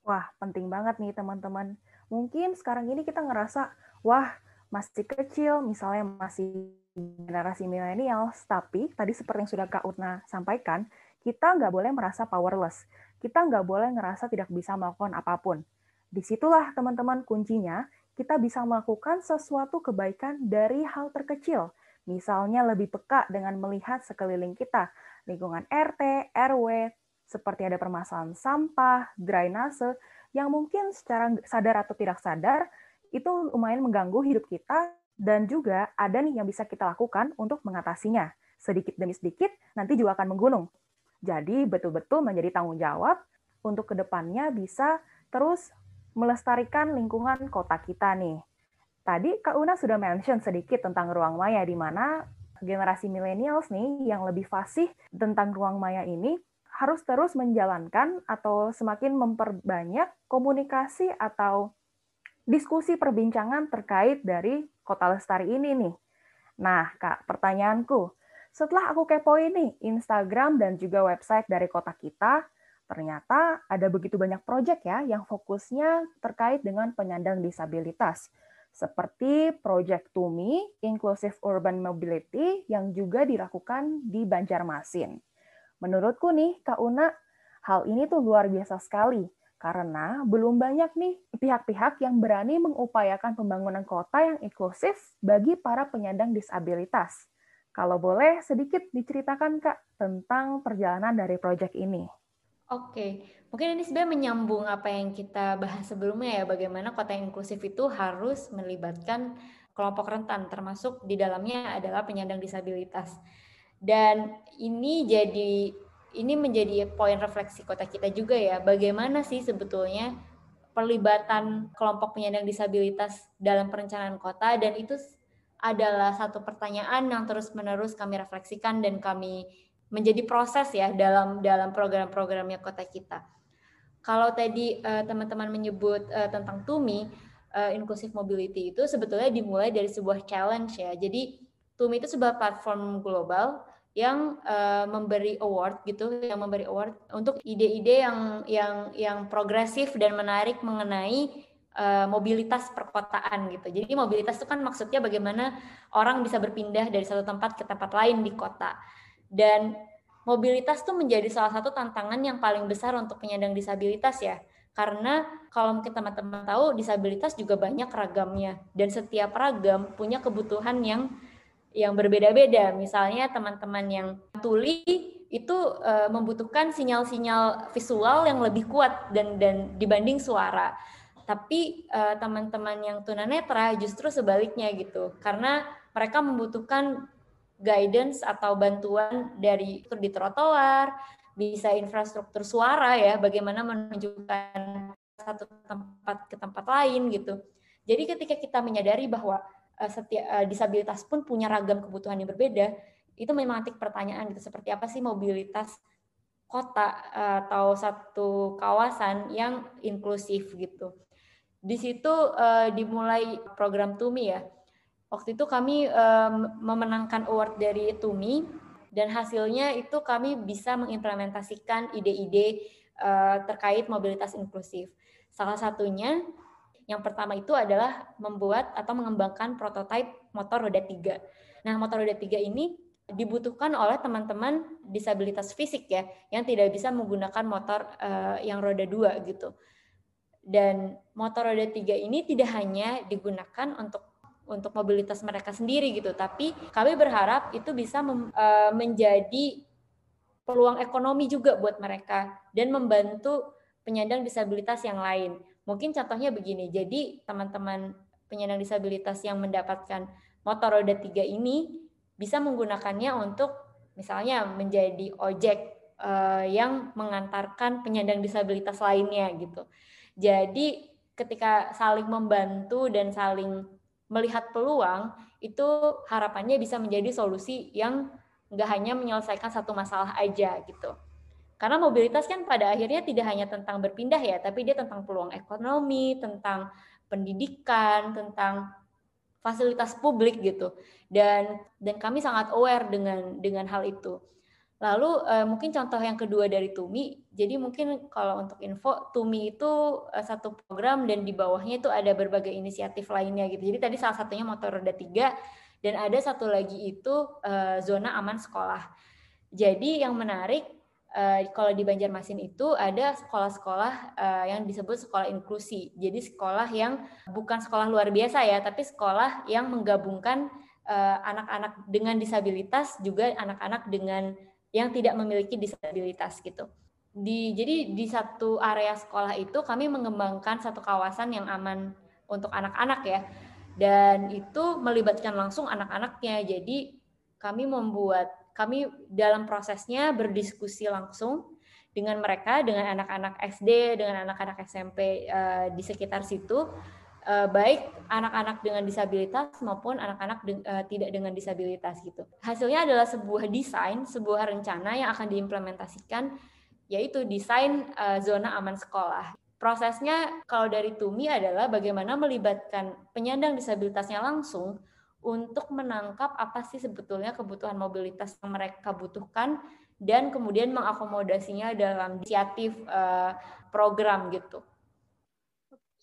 Wah, penting banget nih teman-teman. Mungkin sekarang ini kita ngerasa, wah masih kecil, misalnya masih generasi milenial, tapi tadi seperti yang sudah Kak Utna sampaikan, kita nggak boleh merasa powerless. Kita nggak boleh ngerasa tidak bisa melakukan apa pun. Di situlah teman-teman kuncinya, kita bisa melakukan sesuatu kebaikan dari hal terkecil. Misalnya lebih peka dengan melihat sekeliling kita, lingkungan RT, RW, seperti ada permasalahan sampah, drainase, yang mungkin secara sadar atau tidak sadar, itu lumayan mengganggu hidup kita, dan juga ada nih yang bisa kita lakukan untuk mengatasinya. Sedikit demi sedikit, nanti juga akan menggunung. Jadi betul-betul menjadi tanggung jawab untuk ke depannya bisa terus melestarikan lingkungan kota kita nih. Tadi Kak Una sudah mention sedikit tentang ruang maya di mana generasi millennials nih yang lebih fasih tentang ruang maya ini harus terus menjalankan atau semakin memperbanyak komunikasi atau diskusi perbincangan terkait dari kota lestari ini nih. Nah, Kak, pertanyaanku, setelah aku kepoin nih Instagram dan juga website dari kota kita, ternyata ada begitu banyak proyek ya yang fokusnya terkait dengan penyandang disabilitas. Seperti Project Tumi, Inclusive Urban Mobility, yang juga dilakukan di Banjarmasin. Menurutku nih, Kak Una, hal ini tuh luar biasa sekali, karena belum banyak nih pihak-pihak yang berani mengupayakan pembangunan kota yang inklusif bagi para penyandang disabilitas. Kalau boleh sedikit diceritakan Kak tentang perjalanan dari proyek ini. Oke, mungkin ini sebenarnya menyambung apa yang kita bahas sebelumnya ya, bagaimana kota inklusif itu harus melibatkan kelompok rentan, termasuk di dalamnya adalah penyandang disabilitas. Dan ini jadi ini menjadi poin refleksi kota kita juga ya, bagaimana sih sebetulnya perlibatan kelompok penyandang disabilitas dalam perencanaan kota dan itu adalah satu pertanyaan yang terus-menerus kami refleksikan dan kami menjadi proses ya dalam dalam program-programnya kota kita. Kalau tadi uh, teman-teman menyebut uh, tentang TUMI, uh, inclusive mobility itu sebetulnya dimulai dari sebuah challenge ya. Jadi TUMI itu sebuah platform global yang uh, memberi award gitu, yang memberi award untuk ide-ide yang yang yang progresif dan menarik mengenai uh, mobilitas perkotaan gitu. Jadi mobilitas itu kan maksudnya bagaimana orang bisa berpindah dari satu tempat ke tempat lain di kota. Dan mobilitas itu menjadi salah satu tantangan yang paling besar untuk penyandang disabilitas ya. Karena kalau mungkin teman-teman tahu disabilitas juga banyak ragamnya dan setiap ragam punya kebutuhan yang yang berbeda-beda. Misalnya teman-teman yang tuli itu uh, membutuhkan sinyal-sinyal visual yang lebih kuat dan dan dibanding suara tapi uh, teman-teman yang tunanetra justru sebaliknya gitu karena mereka membutuhkan guidance atau bantuan dari di trotoar bisa infrastruktur suara ya bagaimana menunjukkan satu tempat ke tempat lain gitu jadi ketika kita menyadari bahwa uh, setiap uh, disabilitas pun punya ragam kebutuhan yang berbeda, itu memantik pertanyaan gitu seperti apa sih mobilitas kota atau satu kawasan yang inklusif gitu. Di situ uh, dimulai program Tumi ya. Waktu itu kami um, memenangkan award dari Tumi dan hasilnya itu kami bisa mengimplementasikan ide-ide uh, terkait mobilitas inklusif. Salah satunya yang pertama itu adalah membuat atau mengembangkan prototipe motor roda tiga. Nah, motor roda tiga ini dibutuhkan oleh teman-teman disabilitas fisik ya yang tidak bisa menggunakan motor uh, yang roda dua gitu dan motor roda tiga ini tidak hanya digunakan untuk untuk mobilitas mereka sendiri gitu tapi kami berharap itu bisa mem, uh, menjadi peluang ekonomi juga buat mereka dan membantu penyandang disabilitas yang lain mungkin contohnya begini jadi teman-teman penyandang disabilitas yang mendapatkan motor roda tiga ini bisa menggunakannya untuk misalnya menjadi ojek uh, yang mengantarkan penyandang disabilitas lainnya gitu. Jadi ketika saling membantu dan saling melihat peluang itu harapannya bisa menjadi solusi yang nggak hanya menyelesaikan satu masalah aja gitu. Karena mobilitas kan pada akhirnya tidak hanya tentang berpindah ya, tapi dia tentang peluang ekonomi, tentang pendidikan, tentang fasilitas publik gitu dan dan kami sangat aware dengan dengan hal itu lalu uh, mungkin contoh yang kedua dari Tumi. Jadi mungkin kalau untuk info Tumi itu uh, satu program dan di bawahnya itu ada berbagai inisiatif lainnya gitu. Jadi tadi salah satunya motor roda tiga dan ada satu lagi itu uh, zona aman sekolah. Jadi yang menarik uh, kalau di Banjarmasin itu ada sekolah-sekolah uh, yang disebut sekolah inklusi. Jadi sekolah yang bukan sekolah luar biasa ya, tapi sekolah yang menggabungkan anak-anak uh, dengan disabilitas juga anak-anak dengan yang tidak memiliki disabilitas gitu. Di jadi di satu area sekolah itu kami mengembangkan satu kawasan yang aman untuk anak-anak ya. Dan itu melibatkan langsung anak-anaknya. Jadi kami membuat kami dalam prosesnya berdiskusi langsung dengan mereka, dengan anak-anak SD, dengan anak-anak SMP uh, di sekitar situ, uh, baik anak-anak dengan disabilitas maupun anak-anak de uh, tidak dengan disabilitas gitu. Hasilnya adalah sebuah desain, sebuah rencana yang akan diimplementasikan, yaitu desain uh, zona aman sekolah. Prosesnya kalau dari Tumi adalah bagaimana melibatkan penyandang disabilitasnya langsung untuk menangkap apa sih sebetulnya kebutuhan mobilitas yang mereka butuhkan dan kemudian mengakomodasinya dalam inisiatif uh, program gitu.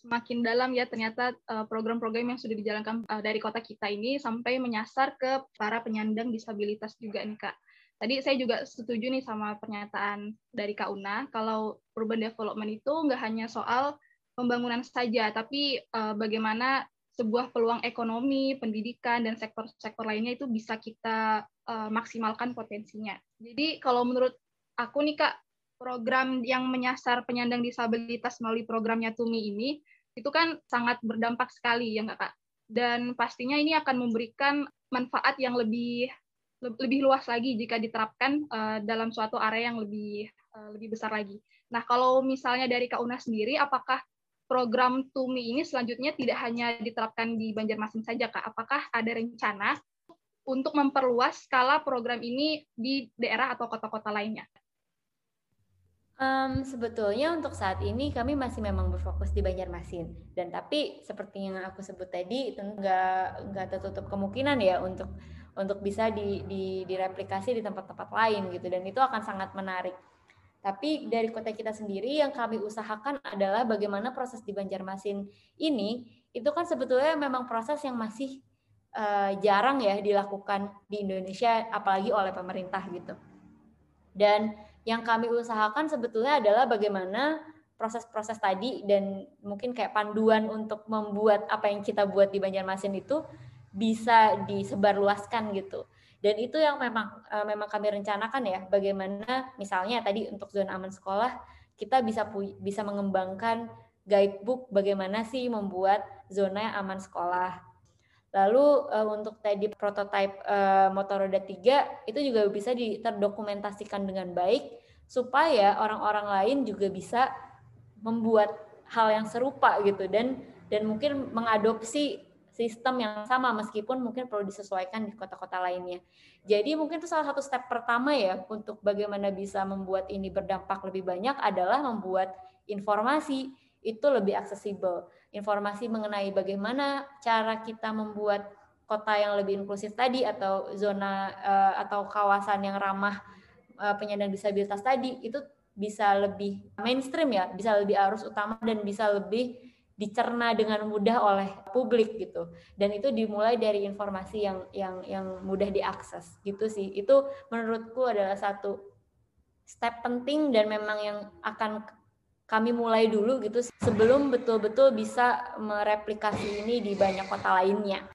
Semakin dalam ya ternyata uh, program-program yang sudah dijalankan uh, dari kota kita ini sampai menyasar ke para penyandang disabilitas juga nih Kak. Tadi saya juga setuju nih sama pernyataan dari Kak Una, kalau urban development itu nggak hanya soal pembangunan saja, tapi uh, bagaimana sebuah peluang ekonomi, pendidikan, dan sektor-sektor lainnya itu bisa kita maksimalkan potensinya. Jadi kalau menurut aku nih Kak, program yang menyasar penyandang disabilitas melalui programnya Tumi ini, itu kan sangat berdampak sekali ya nggak Kak? Dan pastinya ini akan memberikan manfaat yang lebih lebih luas lagi jika diterapkan uh, dalam suatu area yang lebih uh, lebih besar lagi. Nah, kalau misalnya dari Kak Una sendiri, apakah program TUMI ini selanjutnya tidak hanya diterapkan di Banjarmasin saja, Kak. Apakah ada rencana untuk memperluas skala program ini di daerah atau kota-kota lainnya? Um, sebetulnya untuk saat ini kami masih memang berfokus di Banjarmasin. Dan tapi seperti yang aku sebut tadi itu nggak nggak tertutup kemungkinan ya untuk untuk bisa di, di direplikasi di tempat-tempat lain gitu. Dan itu akan sangat menarik. Tapi dari kota kita sendiri yang kami usahakan adalah bagaimana proses di Banjarmasin ini itu kan sebetulnya memang proses yang masih uh, jarang ya dilakukan di Indonesia apalagi oleh pemerintah gitu. Dan yang kami usahakan sebetulnya adalah bagaimana proses-proses tadi dan mungkin kayak panduan untuk membuat apa yang kita buat di Banjarmasin itu bisa disebarluaskan gitu. Dan itu yang memang uh, memang kami rencanakan ya bagaimana misalnya tadi untuk zona aman sekolah kita bisa bisa mengembangkan guidebook bagaimana sih membuat zona yang aman sekolah lalu uh, untuk tadi prototipe uh, motor roda tiga itu juga bisa terdokumentasikan dengan baik supaya orang-orang lain juga bisa membuat hal yang serupa gitu dan dan mungkin mengadopsi sistem yang sama meskipun mungkin perlu disesuaikan di kota-kota lainnya. Jadi mungkin itu salah satu step pertama ya untuk bagaimana bisa membuat ini berdampak lebih banyak adalah membuat informasi itu lebih aksesibel. Informasi mengenai bagaimana cara kita membuat kota yang lebih inklusif tadi atau zona uh, atau kawasan yang ramah uh, penyandang disabilitas tadi itu bisa lebih mainstream ya, bisa lebih arus utama dan bisa lebih dicerna dengan mudah oleh publik gitu. Dan itu dimulai dari informasi yang yang yang mudah diakses gitu sih. Itu menurutku adalah satu step penting dan memang yang akan kami mulai dulu gitu sebelum betul-betul bisa mereplikasi ini di banyak kota lainnya.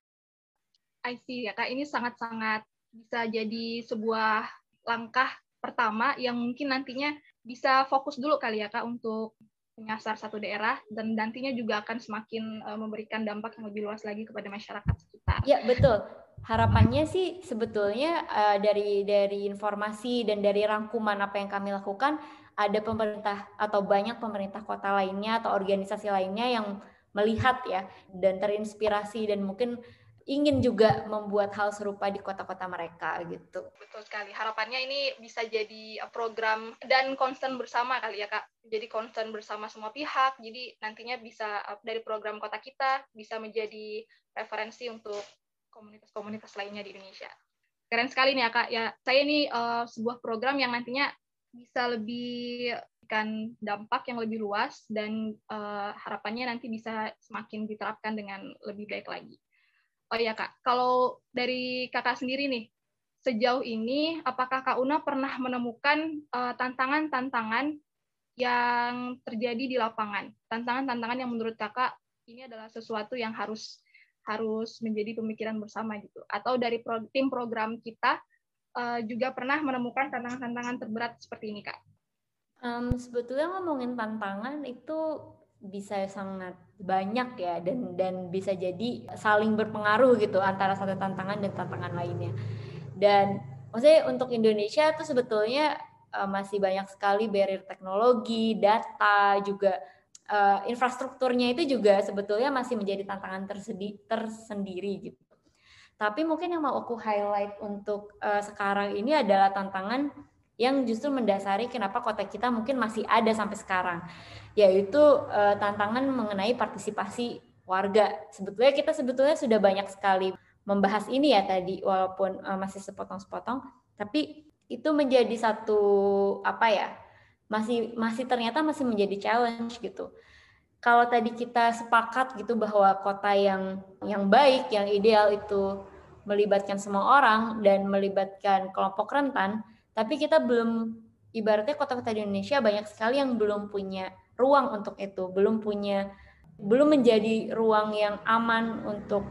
I see ya Kak, ini sangat-sangat bisa jadi sebuah langkah pertama yang mungkin nantinya bisa fokus dulu kali ya Kak untuk menyasar satu daerah dan nantinya juga akan semakin uh, memberikan dampak yang lebih luas lagi kepada masyarakat sekitar. Ya, betul. Harapannya sih sebetulnya uh, dari dari informasi dan dari rangkuman apa yang kami lakukan ada pemerintah atau banyak pemerintah kota lainnya atau organisasi lainnya yang melihat ya dan terinspirasi dan mungkin ingin juga membuat hal serupa di kota-kota mereka gitu. Betul sekali. Harapannya ini bisa jadi program dan concern bersama kali ya Kak. Jadi concern bersama semua pihak. Jadi nantinya bisa dari program kota kita bisa menjadi referensi untuk komunitas-komunitas lainnya di Indonesia. Keren sekali nih ya Kak. Ya, saya ini uh, sebuah program yang nantinya bisa lebih kan dampak yang lebih luas dan uh, harapannya nanti bisa semakin diterapkan dengan lebih baik lagi. Oh iya kak, kalau dari kakak sendiri nih, sejauh ini apakah kak Una pernah menemukan eh, tantangan-tantangan uh, yang terjadi di lapangan? Tantangan-tantangan yang menurut kakak ini adalah sesuatu yang harus harus menjadi pemikiran bersama gitu. Atau dari pro, tim program kita uh, juga pernah menemukan tantangan-tantangan terberat seperti ini, Kak? Um, sebetulnya ngomongin tantangan itu bisa sangat banyak ya dan dan bisa jadi saling berpengaruh gitu antara satu tantangan dan tantangan lainnya. Dan maksudnya untuk Indonesia itu sebetulnya uh, masih banyak sekali barrier teknologi, data juga uh, infrastrukturnya itu juga sebetulnya masih menjadi tantangan tersendiri gitu. Tapi mungkin yang mau aku highlight untuk uh, sekarang ini adalah tantangan yang justru mendasari kenapa kota kita mungkin masih ada sampai sekarang, yaitu uh, tantangan mengenai partisipasi warga. Sebetulnya kita sebetulnya sudah banyak sekali membahas ini ya tadi, walaupun uh, masih sepotong-sepotong, tapi itu menjadi satu apa ya, masih masih ternyata masih menjadi challenge gitu kalau tadi kita sepakat gitu bahwa kota yang yang baik, yang ideal itu melibatkan semua orang dan melibatkan kelompok rentan, tapi kita belum ibaratnya kota-kota di Indonesia banyak sekali yang belum punya ruang untuk itu, belum punya belum menjadi ruang yang aman untuk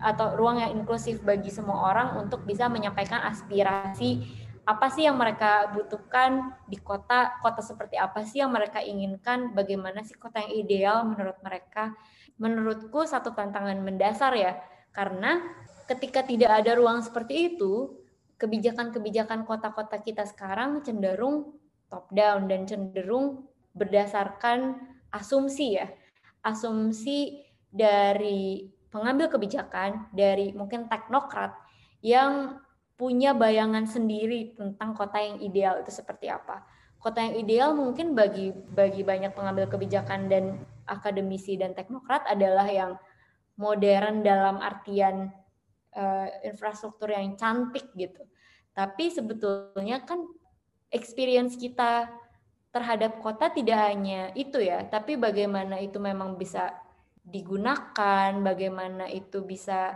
atau ruang yang inklusif bagi semua orang untuk bisa menyampaikan aspirasi apa sih yang mereka butuhkan di kota, kota seperti apa sih yang mereka inginkan, bagaimana sih kota yang ideal menurut mereka. Menurutku satu tantangan mendasar ya, karena ketika tidak ada ruang seperti itu, kebijakan-kebijakan kota-kota kita sekarang cenderung top down dan cenderung berdasarkan asumsi ya. Asumsi dari pengambil kebijakan, dari mungkin teknokrat yang punya bayangan sendiri tentang kota yang ideal itu seperti apa. Kota yang ideal mungkin bagi bagi banyak pengambil kebijakan dan akademisi dan teknokrat adalah yang modern dalam artian uh, infrastruktur yang cantik gitu. Tapi sebetulnya kan experience kita terhadap kota tidak hanya itu ya, tapi bagaimana itu memang bisa digunakan, bagaimana itu bisa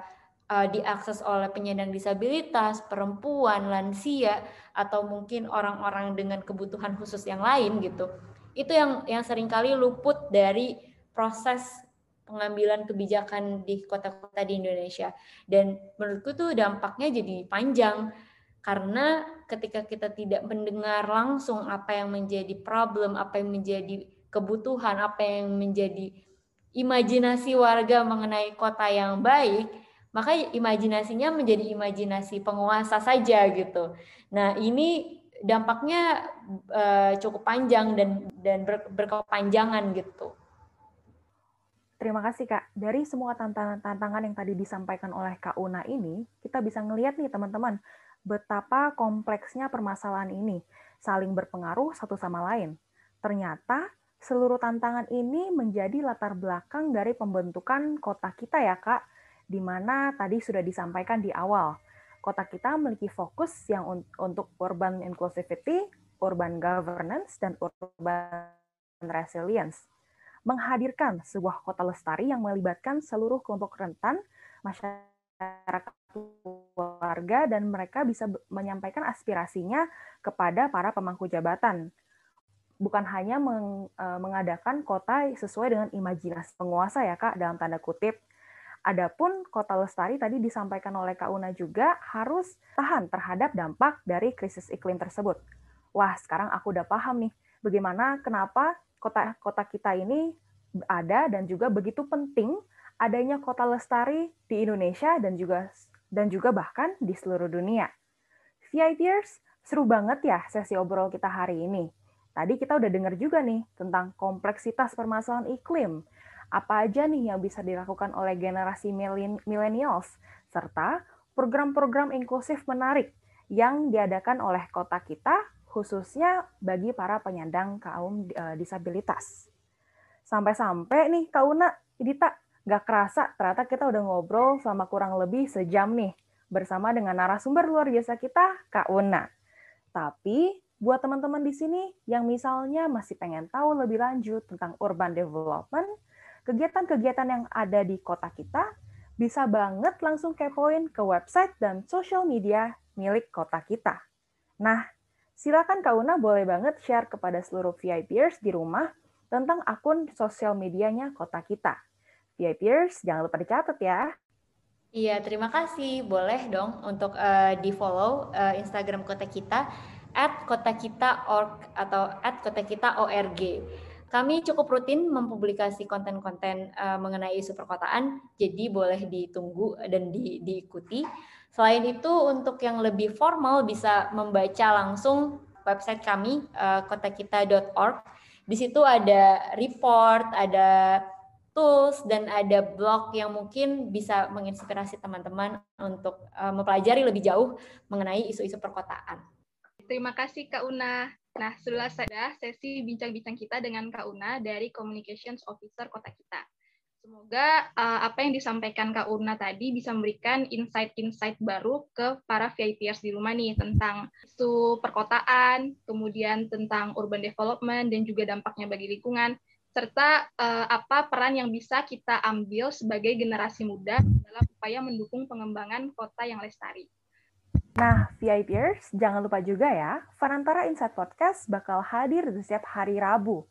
uh, diakses oleh penyandang disabilitas, perempuan, lansia, atau mungkin orang-orang dengan kebutuhan khusus yang lain gitu. Itu yang yang sering kali luput dari proses pengambilan kebijakan di kota-kota di Indonesia. Dan menurutku tuh dampaknya jadi panjang karena ketika kita tidak mendengar langsung apa yang menjadi problem, apa yang menjadi kebutuhan, apa yang menjadi imajinasi warga mengenai kota yang baik, maka imajinasinya menjadi imajinasi penguasa saja gitu. Nah, ini dampaknya uh, cukup panjang dan dan ber, berkepanjangan gitu. Terima kasih Kak. Dari semua tantangan-tantangan yang tadi disampaikan oleh Kak Una ini, kita bisa ngelihat nih teman-teman, betapa kompleksnya permasalahan ini, saling berpengaruh satu sama lain. Ternyata seluruh tantangan ini menjadi latar belakang dari pembentukan kota kita ya Kak, di mana tadi sudah disampaikan di awal. Kota kita memiliki fokus yang untuk urban inclusivity, urban governance, dan urban resilience menghadirkan sebuah kota lestari yang melibatkan seluruh kelompok rentan masyarakat warga dan mereka bisa menyampaikan aspirasinya kepada para pemangku jabatan. Bukan hanya meng, e, mengadakan kota sesuai dengan imajinasi penguasa ya Kak dalam tanda kutip. Adapun kota lestari tadi disampaikan oleh Kak Una juga harus tahan terhadap dampak dari krisis iklim tersebut. Wah, sekarang aku udah paham nih bagaimana kenapa kota-kota kita ini ada dan juga begitu penting adanya kota lestari di Indonesia dan juga dan juga bahkan di seluruh dunia. VIPers, seru banget ya sesi obrol kita hari ini. Tadi kita udah dengar juga nih tentang kompleksitas permasalahan iklim. Apa aja nih yang bisa dilakukan oleh generasi millennials, serta program-program inklusif menarik yang diadakan oleh kota kita khususnya bagi para penyandang kaum uh, disabilitas. Sampai-sampai nih Kak Una, Dita, nggak kerasa ternyata kita udah ngobrol selama kurang lebih sejam nih bersama dengan narasumber luar biasa kita, Kak Una. Tapi buat teman-teman di sini yang misalnya masih pengen tahu lebih lanjut tentang urban development, kegiatan-kegiatan yang ada di kota kita, bisa banget langsung kepoin ke website dan social media milik kota kita. Nah, Silakan Kak Una boleh banget share kepada seluruh VIPers di rumah tentang akun sosial medianya kota kita. VIPers, jangan lupa dicatat ya. Iya, terima kasih. Boleh dong untuk uh, di-follow uh, Instagram kota kita at kota kita org atau at kota kita org. Kami cukup rutin mempublikasi konten-konten uh, mengenai isu perkotaan, jadi boleh ditunggu dan di, diikuti. Selain itu, untuk yang lebih formal bisa membaca langsung website kami uh, kotakita.org. Di situ ada report, ada tools dan ada blog yang mungkin bisa menginspirasi teman-teman untuk uh, mempelajari lebih jauh mengenai isu-isu perkotaan. Terima kasih Kak Una. Nah, sudah sesi bincang-bincang kita dengan Kak Una dari Communications Officer Kota Kita. Semoga uh, apa yang disampaikan Kak Urna tadi bisa memberikan insight-insight baru ke para VIPers di rumah nih tentang isu perkotaan, kemudian tentang urban development dan juga dampaknya bagi lingkungan, serta uh, apa peran yang bisa kita ambil sebagai generasi muda dalam upaya mendukung pengembangan kota yang lestari. Nah, VIPers, jangan lupa juga ya, Fanantara Insight Podcast bakal hadir di setiap hari Rabu.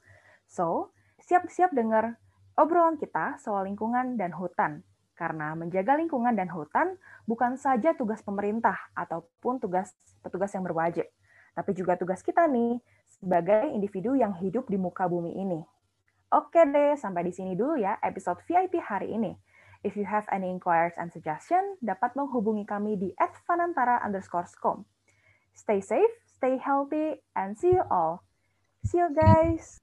So, siap-siap dengar obrolan kita soal lingkungan dan hutan. Karena menjaga lingkungan dan hutan bukan saja tugas pemerintah ataupun tugas petugas yang berwajib, tapi juga tugas kita nih sebagai individu yang hidup di muka bumi ini. Oke deh, sampai di sini dulu ya episode VIP hari ini. If you have any inquiries and suggestion, dapat menghubungi kami di @fanantara. Stay safe, stay healthy, and see you all. See you guys!